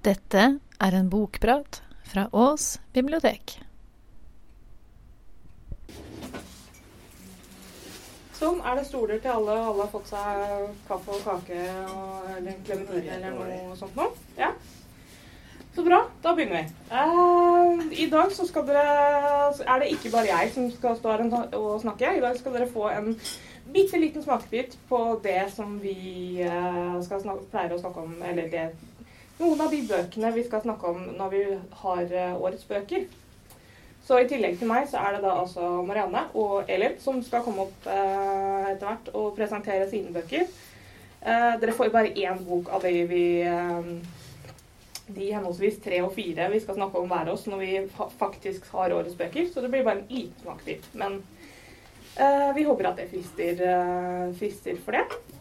Dette er en bokprat fra Ås bibliotek. Sånn, er det stoler til alle, og alle har fått seg kaffe og kake og eller klementine eller noe sånt nå? Ja. Så bra, da begynner vi. Uh, I dag så skal dere, er det ikke bare jeg som skal stå her og snakke. I dag skal dere få en bitte liten smakebit på det som vi uh, skal snakke, pleier å snakke om, eller det, noen av de bøkene vi skal snakke om når vi har eh, årets bøker. Så i tillegg til meg så er det da altså Marianne og Elin som skal komme opp eh, etter hvert og presentere sine bøker. Eh, dere får jo bare én bok av de vi eh, De henholdsvis tre og fire vi skal snakke om hver oss når vi fa faktisk har årets bøker. Så det blir bare en liten smakebit. Men eh, vi håper at det frister, eh, frister for det.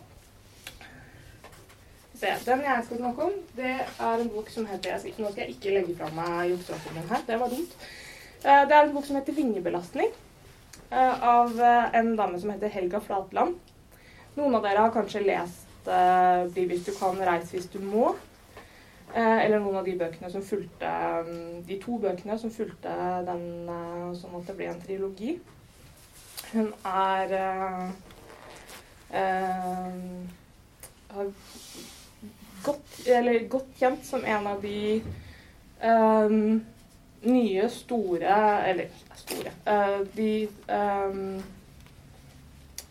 Se, den jeg skal snakke om, det er en bok som heter jeg skal, Nå skal jeg ikke legge fra meg jukserapporten her, det var dumt. Eh, Det er en bok som heter 'Vingebelastning', eh, av eh, en dame som heter Helga Flatland. Noen av dere har kanskje lest 'Bli hvis du kan, reis hvis du må'. Eller noen av de bøkene som fulgte mm, De to bøkene som fulgte den sånn at det ble en trilogi. Hun er eh, eh, har godt, godt kjent som en av de um, nye, store Eller store uh, De um,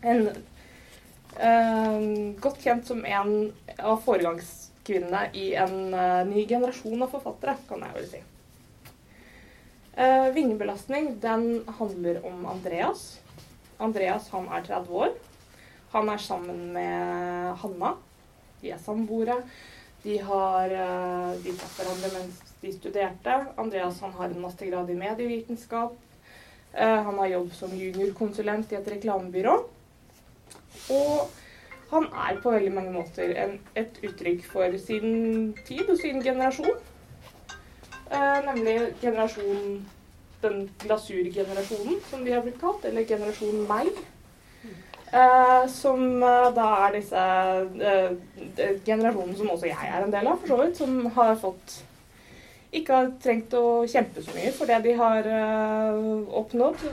En um, Godt kjent som en av foregangskvinnene i en uh, ny generasjon av forfattere, kan jeg vel si. Uh, Vingebelastning den handler om Andreas. Andreas han er 30 år. Han er sammen med Hanna. De er samboere. De har eh, de traff hverandre mens de studerte. Andreas han har en mastergrad i medievitenskap. Eh, han har jobb som juniorkonsulent i et reklamebyrå. Og han er på veldig mange måter en, et uttrykk for sin tid og sin generasjon. Eh, nemlig generasjon den glasurgenerasjonen, som de har blitt kalt. Eller generasjon meg. Eh, som uh, da er disse uh, generasjonen som også jeg er en del av, for så vidt. Som har fått ikke har trengt å kjempe så mye for det de har oppnådd.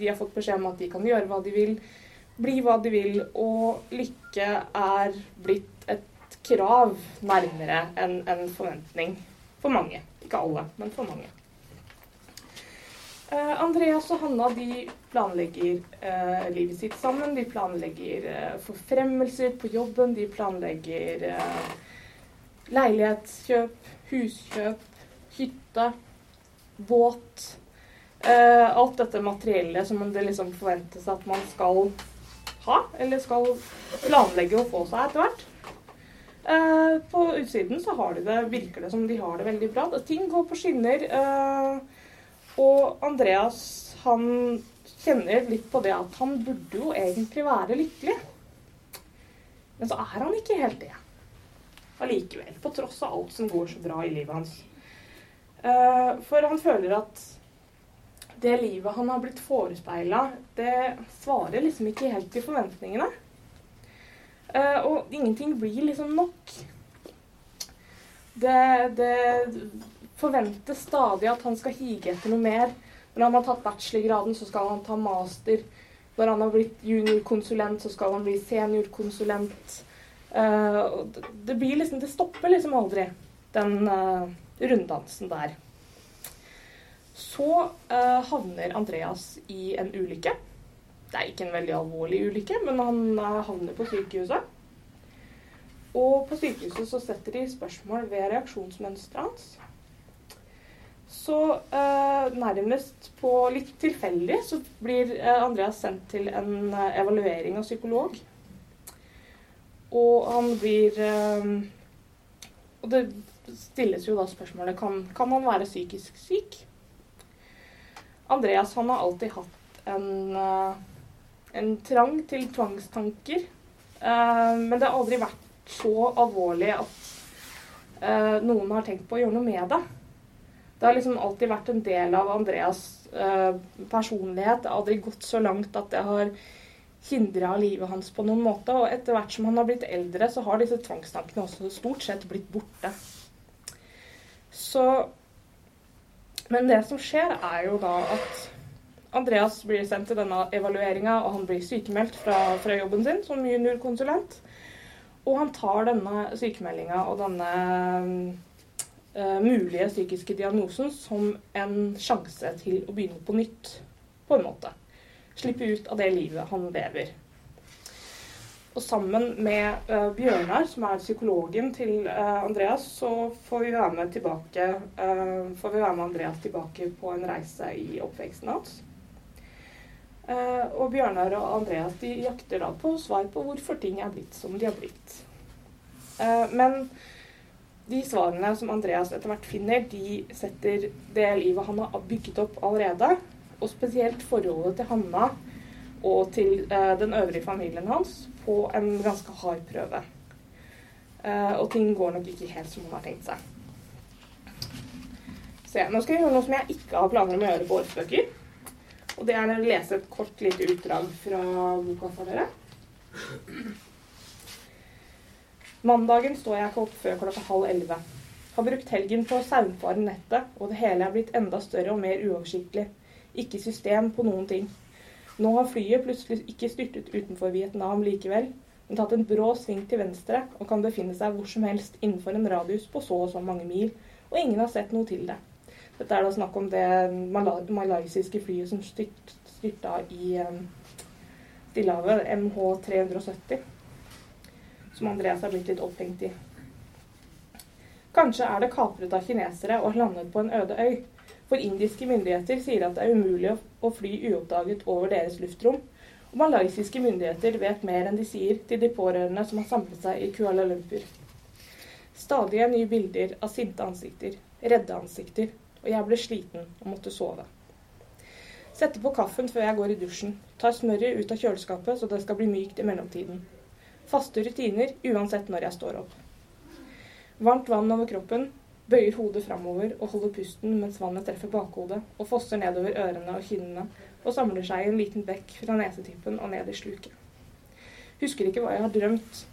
De har fått beskjed om at de kan gjøre hva de vil, bli hva de vil, og lykke er blitt et krav nærmere enn en forventning for mange. Ikke alle, men for mange. Eh, Andreas og Hanna de planlegger uh, livet sitt sammen. De planlegger uh, forfremmelser på jobben. De planlegger leilighetskjøp, huskjøp, hytte, båt. Alt dette materiellet som det liksom forventes at man skal ha, eller skal planlegge å få seg etter hvert. På utsiden så har de det, virker det som de har det veldig bra. Ting går på skinner. Eh, og Andreas han kjenner litt på det at han burde jo egentlig være lykkelig. Men så er han ikke helt det. Allikevel. På tross av alt som går så bra i livet hans. Eh, for han føler at det livet han har blitt forespeila, det svarer liksom ikke helt til forventningene. Eh, og ingenting blir liksom nok. Det, det forventes stadig at han skal hige etter noe mer. Når han har tatt bachelorgraden, så skal han ta master. Når han har blitt juniorkonsulent, så skal han bli seniorkonsulent. Uh, det- blir liksom Det stopper liksom aldri, den uh, runddansen der. Så uh, havner Andreas i en ulykke. Det er ikke en veldig alvorlig ulykke, men han havner på sykehuset. Og på sykehuset så setter de spørsmål ved reaksjonsmønsteret hans. Så eh, nærmest på litt tilfeldig så blir eh, Andreas sendt til en eh, evaluering av psykolog. Og han blir eh, Og det stilles jo da spørsmålet kan, kan han være psykisk syk. Andreas han har alltid hatt en, eh, en trang til tvangstanker. Eh, men det har aldri vært så alvorlig at noen har tenkt på å gjøre noe med det. Det har liksom alltid vært en del av Andreas eh, personlighet. Det har aldri gått så langt at det har hindra livet hans på noen måte. Og etter hvert som han har blitt eldre, så har disse tvangstankene også stort sett blitt borte. Så Men det som skjer, er jo da at Andreas blir sendt til denne evalueringa, og han blir sykemeldt fra, fra jobben sin som juniorkonsulent. Og han tar denne sykemeldinga og denne mulige psykiske diagnosen som en sjanse til å begynne på nytt, på en måte. Slippe ut av det livet han lever. Og sammen med uh, Bjørnar, som er psykologen til uh, Andreas, så får vi være med tilbake uh, får vi være med Andreas tilbake på en reise i oppveksten hans. og Bjørnar og Andreas de jakter da på svar på hvorfor ting er blitt som de har blitt. men de svarene som Andreas etter hvert finner, de setter det livet han har bygget opp allerede, og spesielt forholdet til Hanna og til den øvrige familien hans, på en ganske hard prøve. Eh, og ting går nok ikke helt som han har tenkt seg. Se, nå skal jeg gjøre noe som jeg ikke har planer om å gjøre på årsbøker. Og det er å lese et kort lite utdrag fra boka for dere. Mandagen står jeg ikke opp før klokka halv elleve. Har brukt helgen på å saumfare nettet, og det hele er blitt enda større og mer uoversiktlig. Ikke system på noen ting. Nå har flyet plutselig ikke styrtet utenfor Vietnam likevel, men tatt en brå sving til venstre og kan befinne seg hvor som helst innenfor en radius på så og så mange mil, og ingen har sett noe til det. Dette er da snakk om det malaysiske flyet som styrta i um, Stillehavet, MH370, som Andreas har blitt litt opphengt i. Kanskje er det kapret av kinesere og landet på en øde øy. For indiske myndigheter sier at det er umulig å fly uoppdaget over deres luftrom. Og malaysiske myndigheter vet mer enn de sier til de pårørende som har samlet seg i Kuala Lumpur. Stadige nye bilder av sinte ansikter, redde ansikter, og jeg ble sliten og måtte sove. Setter på kaffen før jeg går i dusjen. Tar smøret ut av kjøleskapet så det skal bli mykt i mellomtiden. Faste rutiner uansett når jeg står opp. Varmt vann over kroppen, bøyer hodet framover og holder pusten mens vannet treffer bakhodet og fosser nedover ørene og kinnene og samler seg i en liten bekk fra nesetippen og ned i sluket. Husker ikke hva jeg har drømt.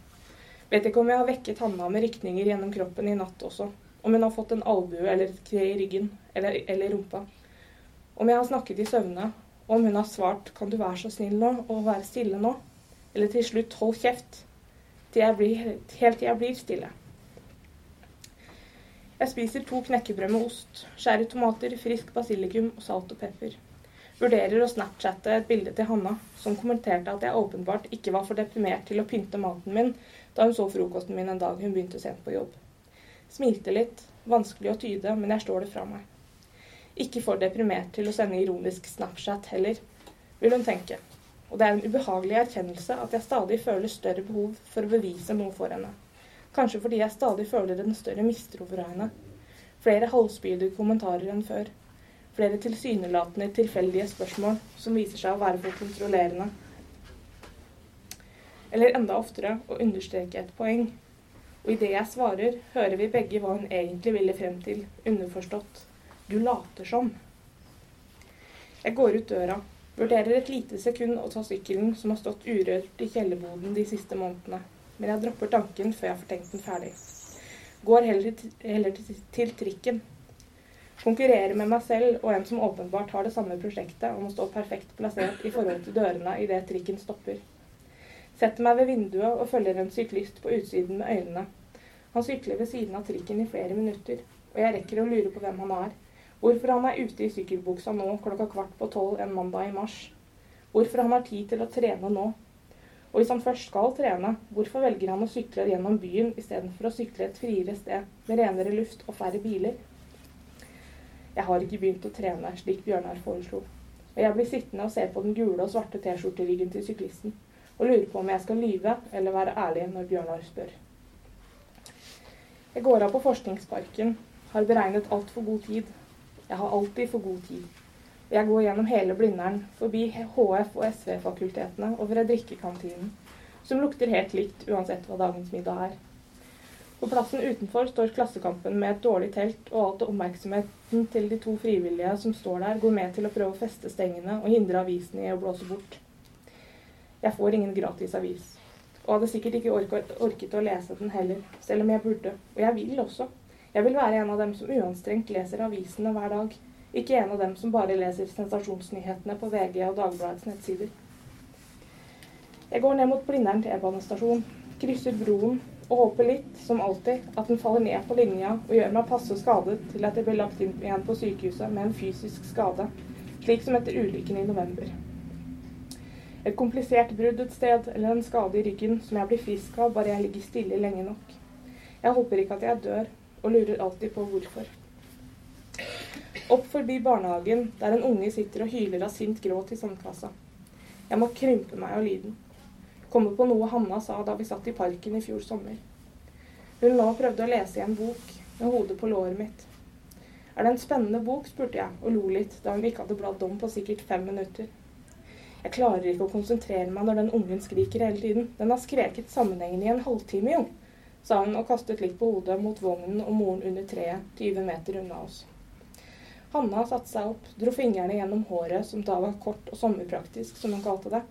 Vet ikke om jeg har vekket Hanna med rykninger gjennom kroppen i natt også. Om hun har fått en albue eller et kne i ryggen eller, eller rumpa. Om jeg har snakket i søvne, om hun har svart 'Kan du være så snill nå og være stille nå?' Eller til slutt 'Hold kjeft', til jeg blir, helt til jeg blir stille. Jeg spiser to knekkebrød med ost, skjærer tomater, frisk basilikum og salt og pepper. Vurderer å snapchatte et bilde til Hanna, som kommenterte at jeg åpenbart ikke var for deprimert til å pynte maten min da hun så frokosten min en dag hun begynte sent på jobb. Smilte litt, vanskelig å tyde, men jeg står det fra meg. Ikke for deprimert til å sende ironisk Snapchat heller, vil hun tenke. Og det er en ubehagelig erkjennelse at jeg stadig føler større behov for å bevise noe for henne. Kanskje fordi jeg stadig føler en større mistro for henne. Flere halvspydige kommentarer enn før. Flere tilsynelatende tilfeldige spørsmål som viser seg å være for kontrollerende. Eller enda oftere å understreke et poeng. Og i det jeg svarer, hører vi begge hva hun egentlig ville frem til, underforstått. Du later som. Jeg går ut døra, vurderer et lite sekund å ta sykkelen som har stått urørt i kjellerboden de siste månedene men jeg dropper tanken før jeg får tenkt den ferdig. Går heller, til, heller til, til trikken. Konkurrerer med meg selv og en som åpenbart har det samme prosjektet om å stå perfekt plassert i forhold til dørene idet trikken stopper. Setter meg ved vinduet og følger en syklist på utsiden med øynene. Han sykler ved siden av trikken i flere minutter, og jeg rekker å lure på hvem han er. Hvorfor han er ute i sykkelbuksa nå klokka kvart på tolv en mandag i mars. Hvorfor han har tid til å trene nå, og hvis han først skal trene, hvorfor velger han å sykle gjennom byen istedenfor å sykle et friere sted med renere luft og færre biler? Jeg har ikke begynt å trene slik Bjørnar foreslo. Og jeg blir sittende og se på den gule og svarte T-skjorteryggen til syklisten og lurer på om jeg skal lyve eller være ærlig når Bjørnar spør. Jeg går av på Forskningsparken, har beregnet altfor god tid. Jeg har alltid for god tid. Jeg går gjennom hele Blindern, forbi HF- og SV-fakultetene og Fredrikke-kantinen, som lukter helt likt uansett hva dagens middag er. På plassen utenfor står Klassekampen med et dårlig telt, og alt oppmerksomheten til de to frivillige som står der, går med til å prøve å feste stengene og hindre avisene i å blåse bort. Jeg får ingen gratis avis, og hadde sikkert ikke orket, å lese den heller, selv om jeg burde. Og jeg vil også. Jeg vil være en av dem som uanstrengt leser avisene hver dag, ikke en av dem som bare leser sensasjonsnyhetene på VG og Dagbladets nettsider. Jeg går ned mot Blindern T-banestasjon, krysser broen og håper litt, som alltid, at den faller ned på linja og gjør meg passe skadet til at jeg blir lagt inn igjen på sykehuset med en fysisk skade, slik som etter ulykken i november. Et komplisert brudd et sted, eller en skade i ryggen som jeg blir frisk av bare jeg ligger stille lenge nok. Jeg håper ikke at jeg dør, og lurer alltid på hvorfor. Opp forbi barnehagen, der en unge sitter og hyler av sint gråt i sandkassa. Jeg må krympe meg av lyden. Komme på noe Hanna sa da vi satt i parken i fjor sommer. Hun lå og prøvde å lese i en bok, med hodet på låret mitt. Er det en spennende bok, spurte jeg, og lo litt da hun ikke hadde bladd om på sikkert fem minutter. Jeg klarer ikke å konsentrere meg når den ungen skriker hele tiden. Den har skreket sammenhengende i en halvtime, jo, sa han og kastet litt på hodet mot vognen og moren under treet, 20 meter unna oss. Hanna satte seg opp, dro fingrene gjennom håret, som da var kort og sommerpraktisk, som hun kalte det,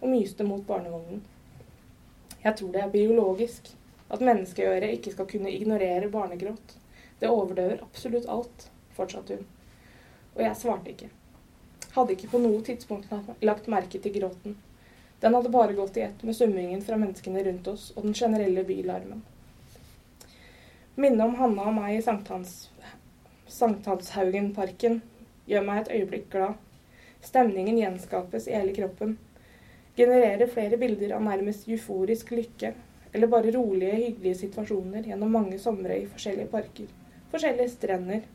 og myste mot barnevognen. Jeg tror det er biologisk, at menneskeøret ikke skal kunne ignorere barnegråt. Det overdøver absolutt alt, fortsatte hun. Og jeg svarte ikke. Hadde ikke på noe tidspunkt lagt merke til gråten. Den hadde bare gått i ett med summingen fra menneskene rundt oss og den generelle bylarmen. Minnet om Hanna og meg i Sankthans Sankthanshaugenparken gjør meg et øyeblikk glad. Stemningen gjenskapes i hele kroppen. Genererer flere bilder av nærmest euforisk lykke, eller bare rolige, hyggelige situasjoner gjennom mange somre i forskjellige parker. Forskjellige strender.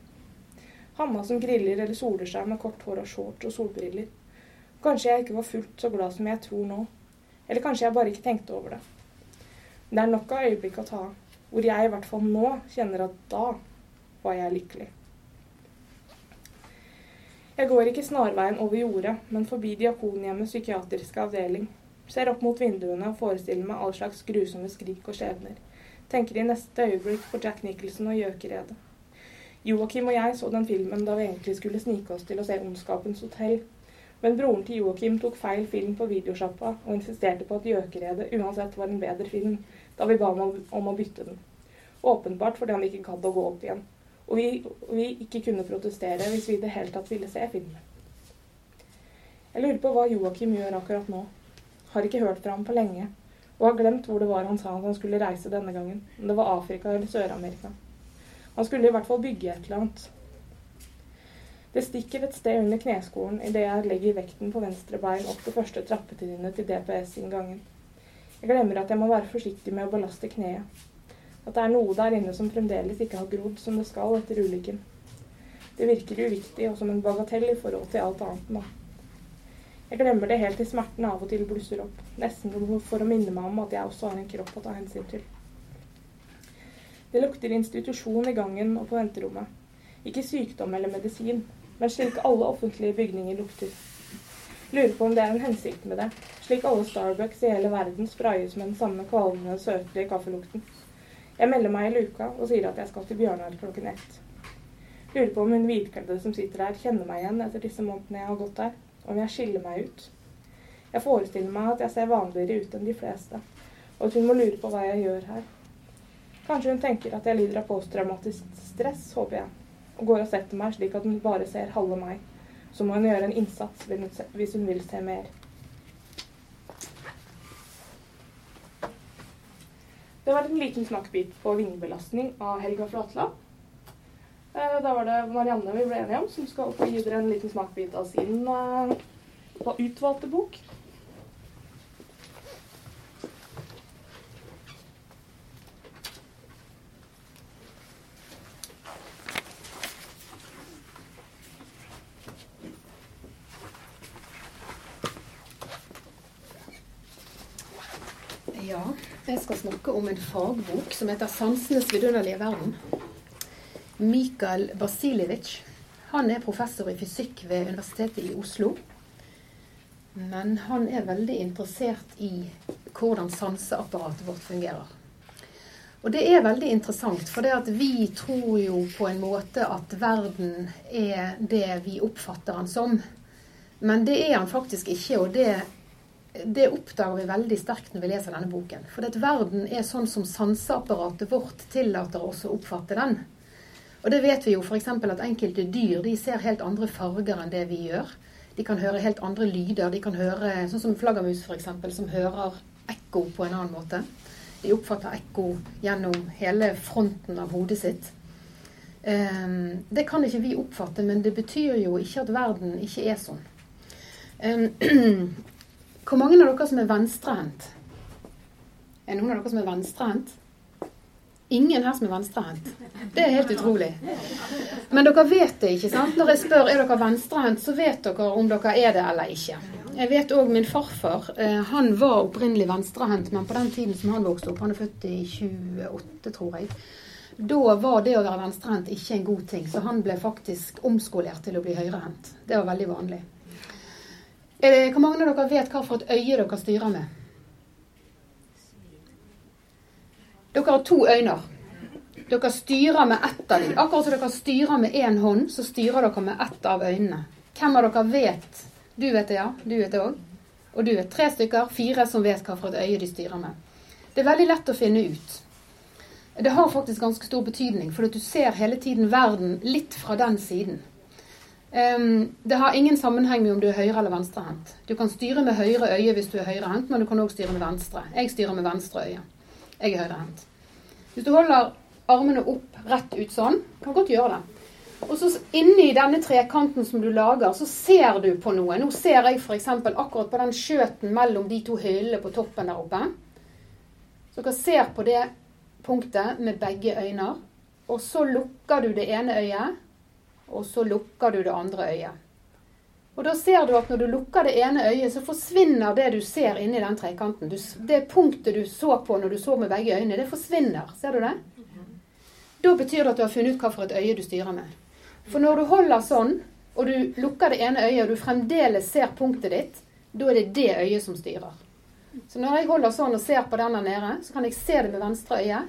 Hanna som griller eller soler seg med kort hår og shorts og solbriller. Kanskje jeg ikke var fullt så glad som jeg tror nå. Eller kanskje jeg bare ikke tenkte over det. Det er nok av øyeblikk å ta av, hvor jeg i hvert fall nå kjenner at da var jeg lykkelig. Jeg går ikke snarveien over jordet, men forbi Diakonhjemmets psykiatriske avdeling. Ser opp mot vinduene og forestiller meg all slags grusomme skrik og skjebner. Tenker i neste øyeblikk på Jack Nicholson og gjøkeredet. Joakim og jeg så den filmen da vi egentlig skulle snike oss til å se Ondskapens hotell. Men broren til Joakim tok feil film på videosjappa og insisterte på at Gjøkeredet uansett var en bedre film, da vi ba ham om å bytte den. Åpenbart fordi han ikke gadd å gå opp igjen og vi, vi, ikke kunne protestere hvis vi i det hele tatt ville se filmen. Jeg lurer på hva Joakim gjør akkurat nå. Har ikke hørt fra ham på lenge, og har glemt hvor det var han sa at han skulle reise denne gangen, om det var Afrika eller Sør-Amerika. Han skulle i hvert fall bygge et eller annet. Det stikker et sted under kneskolen idet jeg legger vekten på venstre bein opp det første trappetrinnet til DPS-inngangen. Jeg glemmer at jeg må være forsiktig med å belaste kneet. At det er noe der inne som fremdeles ikke har grodd som det skal etter ulykken. Det virker uviktig og som en bagatell i forhold til alt annet nå. Jeg glemmer det helt til smerten av og til blusser opp, nesten for å minne meg om at jeg også har en kropp å ta hensyn til. Det lukter institusjon i gangen og på venterommet. Ikke sykdom eller medisin, men slik alle offentlige bygninger lukter. Lurer på om det er en hensikt med det, slik alle Starbucks i hele verden sprayes med den samme kvalmende, søtlige kaffelukten. Jeg melder meg i luka og sier at jeg skal til Bjørnar klokken ett. Lurer på om hun hvitkledde som sitter der, kjenner meg igjen etter disse månedene jeg har gått der. Om jeg skiller meg ut. Jeg forestiller meg at jeg ser vanligere ut enn de fleste, og at hun må lure på hva jeg gjør her. Kanskje hun tenker at jeg lider av posttraumatisk stress, håper jeg, og går og setter meg slik at hun bare ser halve meg. Så må hun gjøre en innsats hvis hun vil se mer. Det var en liten smakebit på vingbelastning av Helga Flatland. Eh, da var det Marianne vi ble enige om, som skal gi dere en liten smakebit av sin uh, utvalgte bok. Ja, jeg skal snakke om en fagbok som heter 'Sansenes vidunderlige verden'. Mikael Basilevitsj han er professor i fysikk ved Universitetet i Oslo. Men han er veldig interessert i hvordan sanseapparatet vårt fungerer. Og det er veldig interessant, for det at vi tror jo på en måte at verden er det vi oppfatter den som. Men det er han faktisk ikke, og det det oppdager vi veldig sterkt når vi leser denne boken. For at verden er sånn som sanseapparatet vårt tillater oss å oppfatte den. Og det vet vi jo f.eks. at enkelte dyr de ser helt andre farger enn det vi gjør. De kan høre helt andre lyder. De kan høre, Sånn som flaggermus, f.eks., som hører ekko på en annen måte. De oppfatter ekko gjennom hele fronten av hodet sitt. Um, det kan ikke vi oppfatte, men det betyr jo ikke at verden ikke er sånn. Hvor mange av dere som er venstrehendt? Er det noen av dere som er venstrehendt? Ingen her som er venstrehendt. Det er helt utrolig. Men dere vet det, ikke sant? Når jeg spør er dere venstrehendt, så vet dere om dere er det eller ikke. Jeg vet òg min farfar. Eh, han var opprinnelig venstrehendt, men på den tiden som han vokste opp, han er født i 28, tror jeg, da var det å være venstrehendt ikke en god ting. Så han ble faktisk omskolert til å bli høyrehendt. Det var veldig vanlig. Hvor mange av dere vet hva for et øye dere styrer med? Dere har to øyne. Dere styrer med ett av dem. Akkurat som dere styrer med én hånd, så styrer dere med ett av øynene. Hvem av dere vet? Du vet det, ja. Du vet det òg. Og du vet tre stykker, fire som vet hva for et øye de styrer med. Det er veldig lett å finne ut. Det har faktisk ganske stor betydning, for du ser hele tiden verden litt fra den siden. Um, det har ingen sammenheng med om du er høyre- eller venstrehendt. Du kan styre med høyre øye hvis du er høyrehendt, men du kan òg styre med venstre. Jeg styrer med venstre øye. Jeg er høyrehendt. Hvis du holder armene opp rett ut sånn, kan godt gjøre det. Og så inni denne trekanten som du lager, så ser du på noe. Nå ser jeg f.eks. akkurat på den skjøten mellom de to hyllene på toppen der oppe. Så dere ser på det punktet med begge øyne. Og så lukker du det ene øyet, og så lukker du det andre øyet. Og da ser du at når du lukker det ene øyet, så forsvinner det du ser inni den trekanten. Du, det punktet du så på når du så med begge øynene, det forsvinner. Ser du det? Da betyr det at du har funnet ut hva for et øye du styrer med. For når du holder sånn, og du lukker det ene øyet, og du fremdeles ser punktet ditt, da er det det øyet som styrer. Så når jeg holder sånn og ser på den der nede, så kan jeg se det med venstre øye,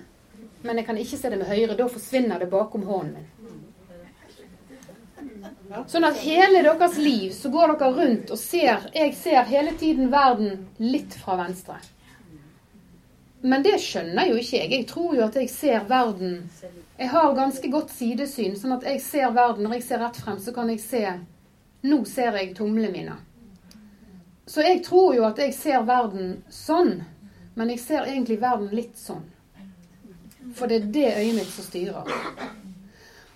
men jeg kan ikke se det med høyre. Da forsvinner det bakom hånden min. Sånn at hele deres liv så går dere rundt og ser Jeg ser hele tiden verden litt fra venstre. Men det skjønner jo ikke jeg. Jeg tror jo at jeg ser verden Jeg har ganske godt sidesyn, sånn at jeg ser verden. Når jeg ser rett frem, så kan jeg se Nå ser jeg tomlene mine. Så jeg tror jo at jeg ser verden sånn, men jeg ser egentlig verden litt sånn. For det er det øyet mitt som styrer.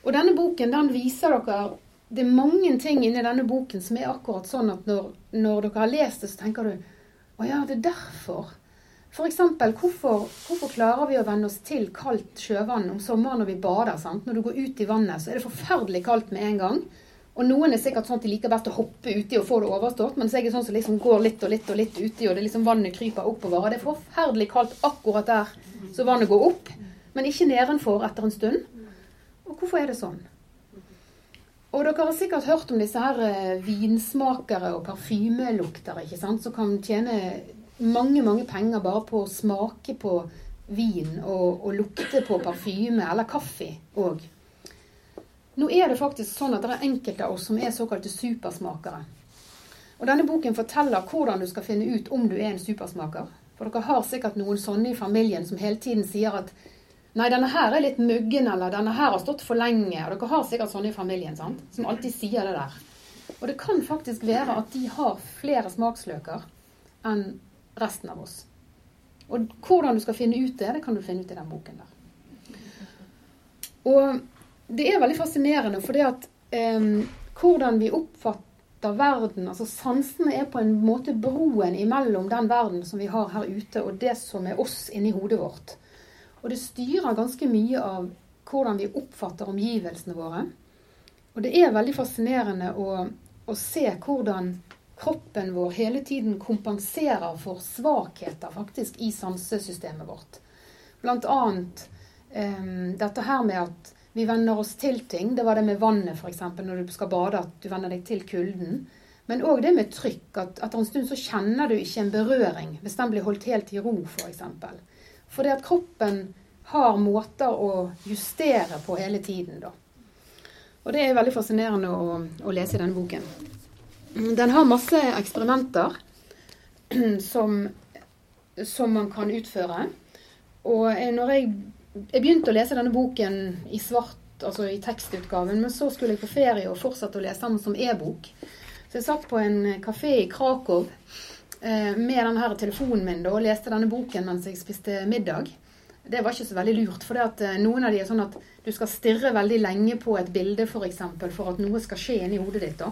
Og denne boken den viser dere det er mange ting inni denne boken som er akkurat sånn at når, når dere har lest det, så tenker du å ja, det er derfor. F.eks. Hvorfor, hvorfor klarer vi å venne oss til kaldt sjøvann om sommeren når vi bader? sant? Når du går ut i vannet, så er det forferdelig kaldt med en gang. Og noen er sikkert sånn at de liker best å hoppe uti og få det overstått, mens jeg er sånn som liksom går litt og litt og litt uti, og det liksom vannet kryper oppover. Og det er forferdelig kaldt akkurat der så vannet går opp, men ikke nedenfor etter en stund. Og hvorfor er det sånn? Dere har sikkert hørt om disse her eh, vinsmakere og parfymeluktere ikke sant? som kan tjene mange mange penger bare på å smake på vin og, og lukte på parfyme eller kaffe òg. Nå er det faktisk sånn at det er enkelte av oss som er såkalte supersmakere. Og Denne boken forteller hvordan du skal finne ut om du er en supersmaker. For dere har sikkert noen sånne i familien som hele tiden sier at Nei, denne her er litt muggen, eller denne her har stått for lenge. Og dere har sikkert sånne i familien, sant? Som alltid sier det der. Og det kan faktisk være at de har flere smaksløker enn resten av oss. Og hvordan du skal finne ut det, det kan du finne ut i den boken der. Og det er veldig fascinerende, fordi at eh, hvordan vi oppfatter verden Altså sansene er på en måte broen imellom den verden som vi har her ute, og det som er oss inni hodet vårt. Og det styrer ganske mye av hvordan vi oppfatter omgivelsene våre. Og det er veldig fascinerende å, å se hvordan kroppen vår hele tiden kompenserer for svakheter faktisk i sansesystemet vårt. Blant annet um, dette her med at vi venner oss til ting. Det var det med vannet, f.eks. Når du skal bade, at du venner deg til kulden. Men òg det med trykk. At etter en stund så kjenner du ikke en berøring hvis den blir holdt helt i ro, f.eks. Fordi at kroppen har måter å justere på hele tiden, da. Og det er veldig fascinerende å, å lese i denne boken. Den har masse eksperimenter som, som man kan utføre. Og når jeg, jeg begynte å lese denne boken i svart altså i tekstutgaven, men så skulle jeg på ferie og fortsette å lese den som e-bok. Så jeg satt på en kafé i Krakow med denne telefonen min da, og leste denne boken mens jeg spiste middag. Det var ikke så veldig lurt, for eh, noen av de er sånn at du skal stirre veldig lenge på et bilde f.eks. For, eksempel, for at noe skal skje inni hodet ditt. da.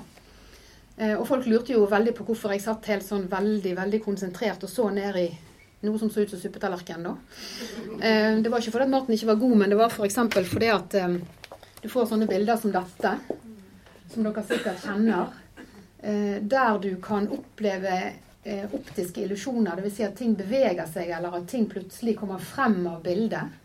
Eh, og folk lurte jo veldig på hvorfor jeg satt helt sånn veldig veldig konsentrert og så ned i noe som så ut som suppetallerken. da. Eh, det var ikke fordi at maten ikke var god, men det var f.eks. For fordi at eh, du får sånne bilder som dette, som dere sikkert kjenner, eh, der du kan oppleve optiske illusjoner. Dvs. Si at ting beveger seg, eller at ting plutselig kommer frem av bildet.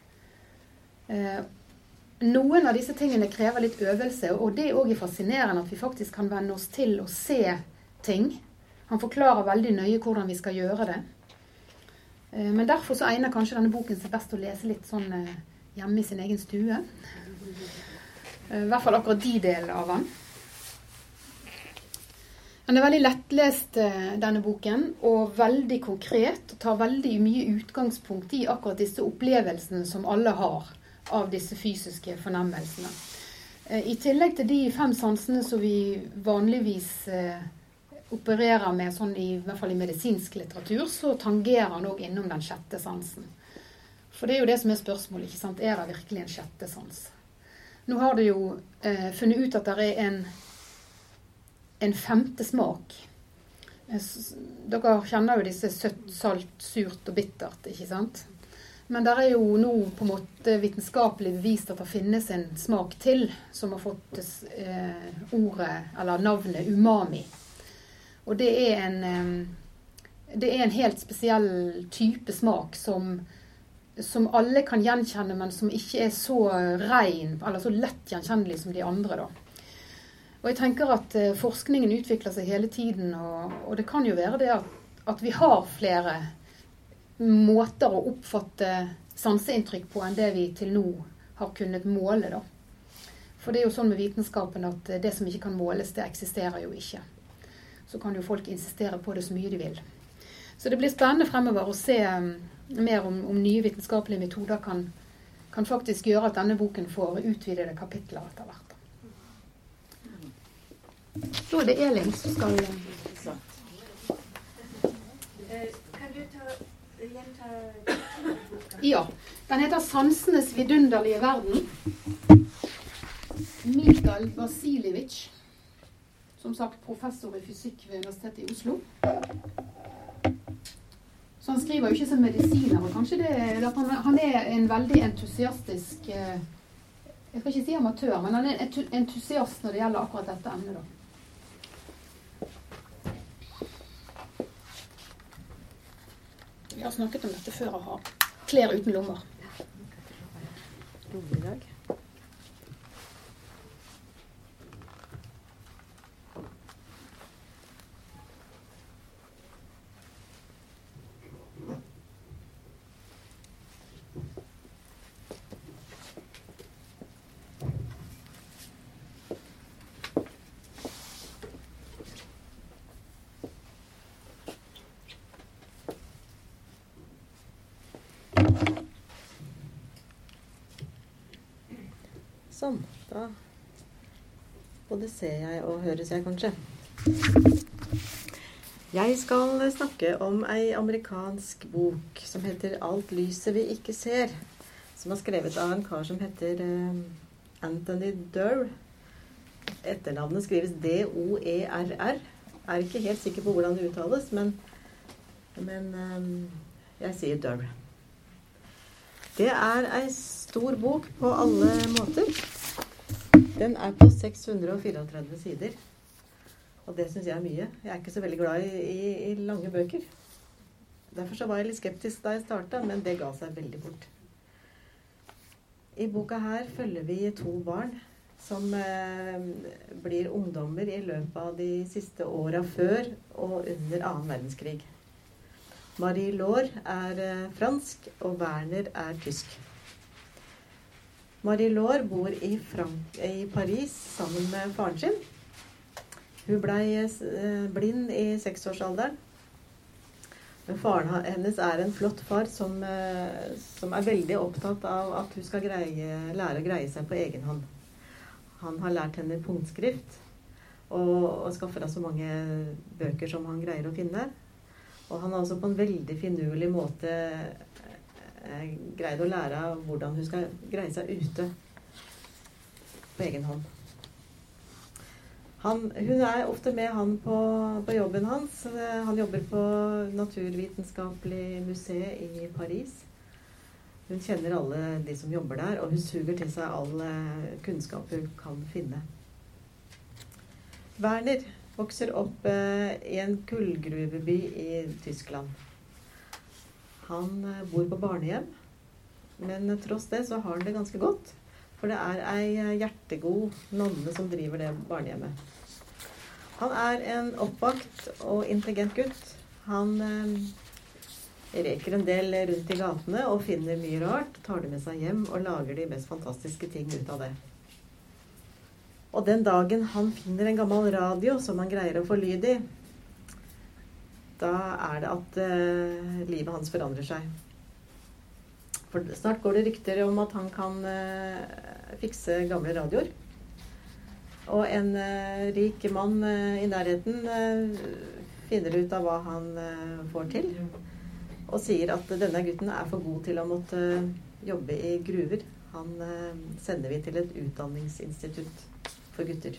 Noen av disse tingene krever litt øvelse, og det òg er fascinerende at vi faktisk kan venne oss til å se ting. Han forklarer veldig nøye hvordan vi skal gjøre det. Eh, men derfor så egner kanskje denne boken seg best å lese litt sånn eh, hjemme i sin egen stue. Eh, I hvert fall akkurat de delene av den. Den er veldig lettlest, denne boken, og veldig konkret. Og tar veldig mye utgangspunkt i akkurat disse opplevelsene som alle har av disse fysiske fornemmelsene. I tillegg til de fem sansene som vi vanligvis opererer med sånn i, i hvert fall i medisinsk litteratur, så tangerer han òg innom den sjette sansen. For det er jo det som er spørsmålet. ikke sant? Er det virkelig en sjette sans? Nå har de jo eh, funnet ut at det er en, en femte smak. Eh, dere kjenner jo disse søtt, salt, surt og bittert, ikke sant? Men det er jo nå på en måte vitenskapelig bevist at det finnes en smak til som har fått eh, ordet, eller navnet umami. Og det er en, det er en helt spesiell type smak som, som alle kan gjenkjenne, men som ikke er så rein, eller så lett gjenkjennelig som de andre. da. Og jeg tenker at eh, Forskningen utvikler seg hele tiden, og, og det kan jo være det at, at, vi har flere måter å oppfatte sanseinntrykk på enn det vi til nå har kunnet måle. da. For det er jo sånn med vitenskapen at det som ikke kan måles, det eksisterer jo ikke så kan jo folk insistere på det så mye de vil. Så det blir spennende fremover å se um, mer om, om nye vitenskapelige metoder kan, kan, faktisk gjøre at denne boken får utvidede kapitler etter hvert. Så er det Elin som skal Kan du ta, gjenta Ja. Den heter 'Sansenes vidunderlige verden'. Mikael Vasiljevic som sagt professor i fysikk ved Universitetet i Oslo. Så han skriver jo ikke som medisiner. og kanskje det, at han, han, er en veldig entusiastisk eh, Jeg skal ikke si amatør, men han er en entusiast når det gjelder akkurat dette emnet. da. Har snakket om dette før å ha klær uten lommer. Lommedag. Sånn. Da både ser jeg og høres jeg, kanskje. Jeg skal snakke om ei amerikansk bok som heter 'Alt lyset vi ikke ser'. Som er skrevet av en kar som heter eh, Anthony Durr. Etternavnet skrives D-O-E-R-R. Er ikke helt sikker på hvordan det uttales, men, men um, jeg sier Durr. Det er ei stor bok på alle måter. Den er på 634 sider. Og det syns jeg er mye. Jeg er ikke så veldig glad i, i, i lange bøker. Derfor så var jeg litt skeptisk da jeg starta, men det ga seg veldig fort. I boka her følger vi to barn som eh, blir ungdommer i løpet av de siste åra før og under annen verdenskrig. Marie Laure er eh, fransk, og Werner er tysk. Marie Laure bor i, i Paris sammen med faren sin. Hun blei eh, blind i seksårsalderen. Men faren hennes er en flott far som, eh, som er veldig opptatt av at hun skal greie, lære å greie seg på egen hånd. Han har lært henne punktskrift og, og skaffer henne så mange bøker som han greier å finne. Og han har også på en veldig finurlig måte greid å lære av hvordan hun skal greie seg ute på egen hånd. Han, hun er ofte med han på, på jobben hans. Han jobber på Naturvitenskapelig museet i Paris. Hun kjenner alle de som jobber der, og hun suger til seg all eh, kunnskap hun kan finne. Werner vokser opp eh, i en kullgruveby i Tyskland. Han eh, bor på barnehjem, men tross det så har han det ganske godt. For det er ei eh, hjertegod nonne som driver det barnehjemmet. Han er en oppvakt og intelligent gutt. Han eh, reker en del rundt i gatene og finner mye rart. Tar det med seg hjem og lager de mest fantastiske ting ut av det. Og den dagen han finner en gammel radio som han greier å få lyd i, da er det at eh, livet hans forandrer seg. For snart går det rykter om at han kan eh, fikse gamle radioer. Og en eh, rik mann eh, i nærheten eh, finner ut av hva han eh, får til. Og sier at denne gutten er for god til å måtte jobbe i gruver. Han sender vi til et utdanningsinstitutt for gutter.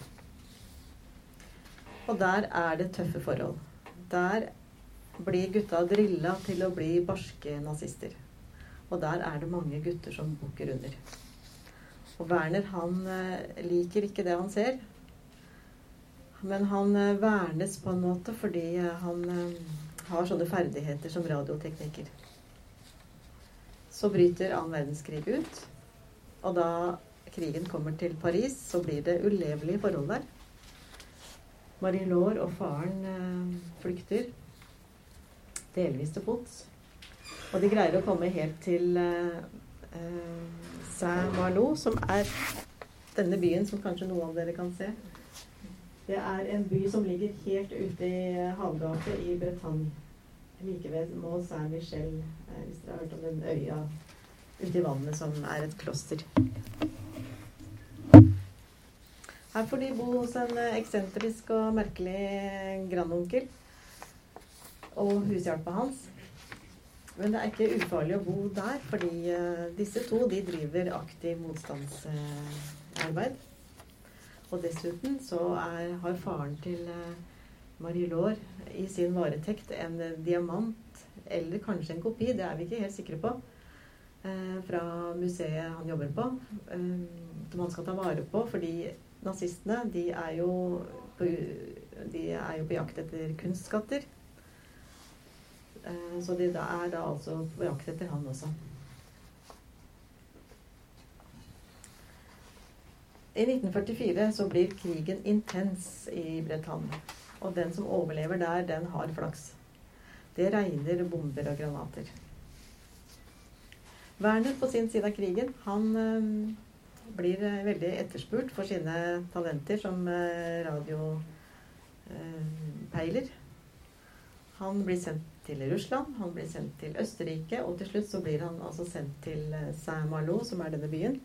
Og der er det tøffe forhold. Der blir gutta drilla til å bli barske nazister. Og der er det mange gutter som bukker under. Og Werner han eh, liker ikke det han ser. Men han eh, vernes på en måte fordi eh, han har sånne ferdigheter som radiotekniker. Så bryter annen verdenskrig ut. Og da krigen kommer til Paris, så blir det ulevelige forhold der. Marie-Laure og faren flykter. Delvis til fots. Og de greier å komme helt til eh, eh, Saint-Malo, som er denne byen som kanskje noen av dere kan se. Det er en by som ligger helt ute i havgapet i Bretagne. Like ved Mont Saint-Michel, eh, hvis dere har hørt om den øya ute i vannet som er et kloster. Her får de bo hos en eh, eksentrisk og merkelig grandonkel og hushjelpa hans. Men det er ikke ufarlig å bo der, fordi eh, disse to de driver aktiv motstandsarbeid. Og dessuten så er, har faren til eh, Marie-Laure i sin varetekt en diamant, eller kanskje en kopi, det er vi ikke helt sikre på, eh, fra museet han jobber på, som han skal ta vare på, fordi nazistene de er jo på, de er jo på jakt etter kunstskatter. Eh, Så de da er da altså på jakt etter han også. I 1944 så blir krigen intens i Bretagne. Og den som overlever der, den har flaks. Det regner bomber og granater. Werner på sin side av krigen, han eh, blir eh, veldig etterspurt for sine talenter som radiopeiler. Han blir sendt til Russland, han blir sendt til Østerrike, og til slutt så blir han altså sendt til eh, Saint-Malo, som er denne byen.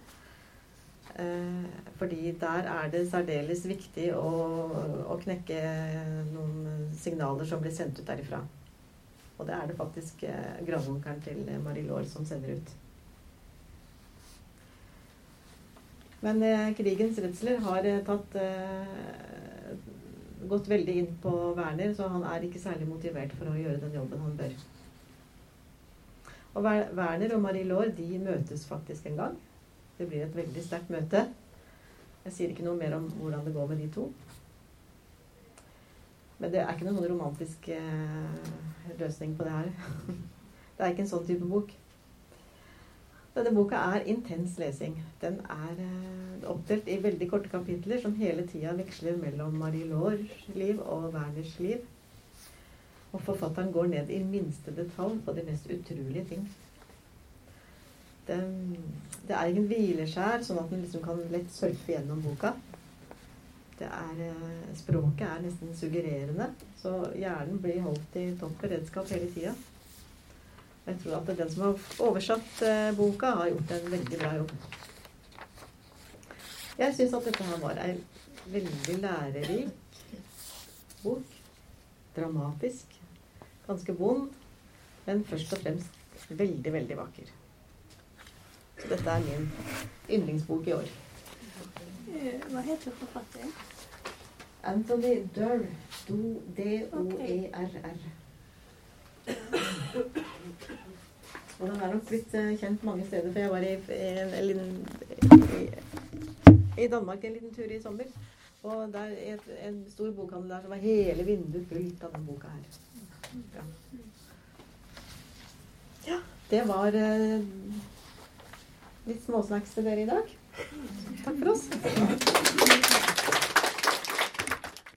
Eh, fordi der er det særdeles viktig å, å knekke noen signaler som blir sendt ut derifra. Og det er det faktisk eh, grandonkelen til Marie-Laure som sender ut. Men krigens redsler har tatt gått veldig inn på Werner, så han er ikke særlig motivert for å gjøre den jobben han bør. Og Werner og Marie-Laure de møtes faktisk en gang. Det blir et veldig sterkt møte. Jeg sier ikke noe mer om hvordan det går med de to. Men det er ikke noen romantisk eh, løsning på det her. det er ikke en sånn type bok. Denne boka er intens lesing. Den er eh, oppdelt i veldig korte kapitler som hele tida veksler mellom Marie-Laures liv og Werners liv. Og forfatteren går ned i minste detalj på de mest utrolige ting. Den, det er ingen hvileskjær, sånn at en liksom kan lett surfe gjennom boka. Det er, eh, språket er nesten suggererende, så hjernen blir holdt i topp beredskap hele tida. Jeg tror at den som har oversatt eh, boka, har gjort en veldig bra jobb. Jeg syns at dette her var ei veldig lærerik bok. Dramatisk. Ganske vond, men først og fremst veldig, veldig vakker. Så dette er min yndlingsbok i år. Eh, Hva heter forfatteren? Anthony Durr. D-o-e-r-r. Og den er nok blitt eh, kjent mange steder, for jeg var i, en, i, i Danmark en liten tur i sommer. Og det er et, en stor bokhandel der som var hele vinduet fullt av denne boka her. Ja. ja det var eh, litt småsnacks til dere i dag. Takk for oss.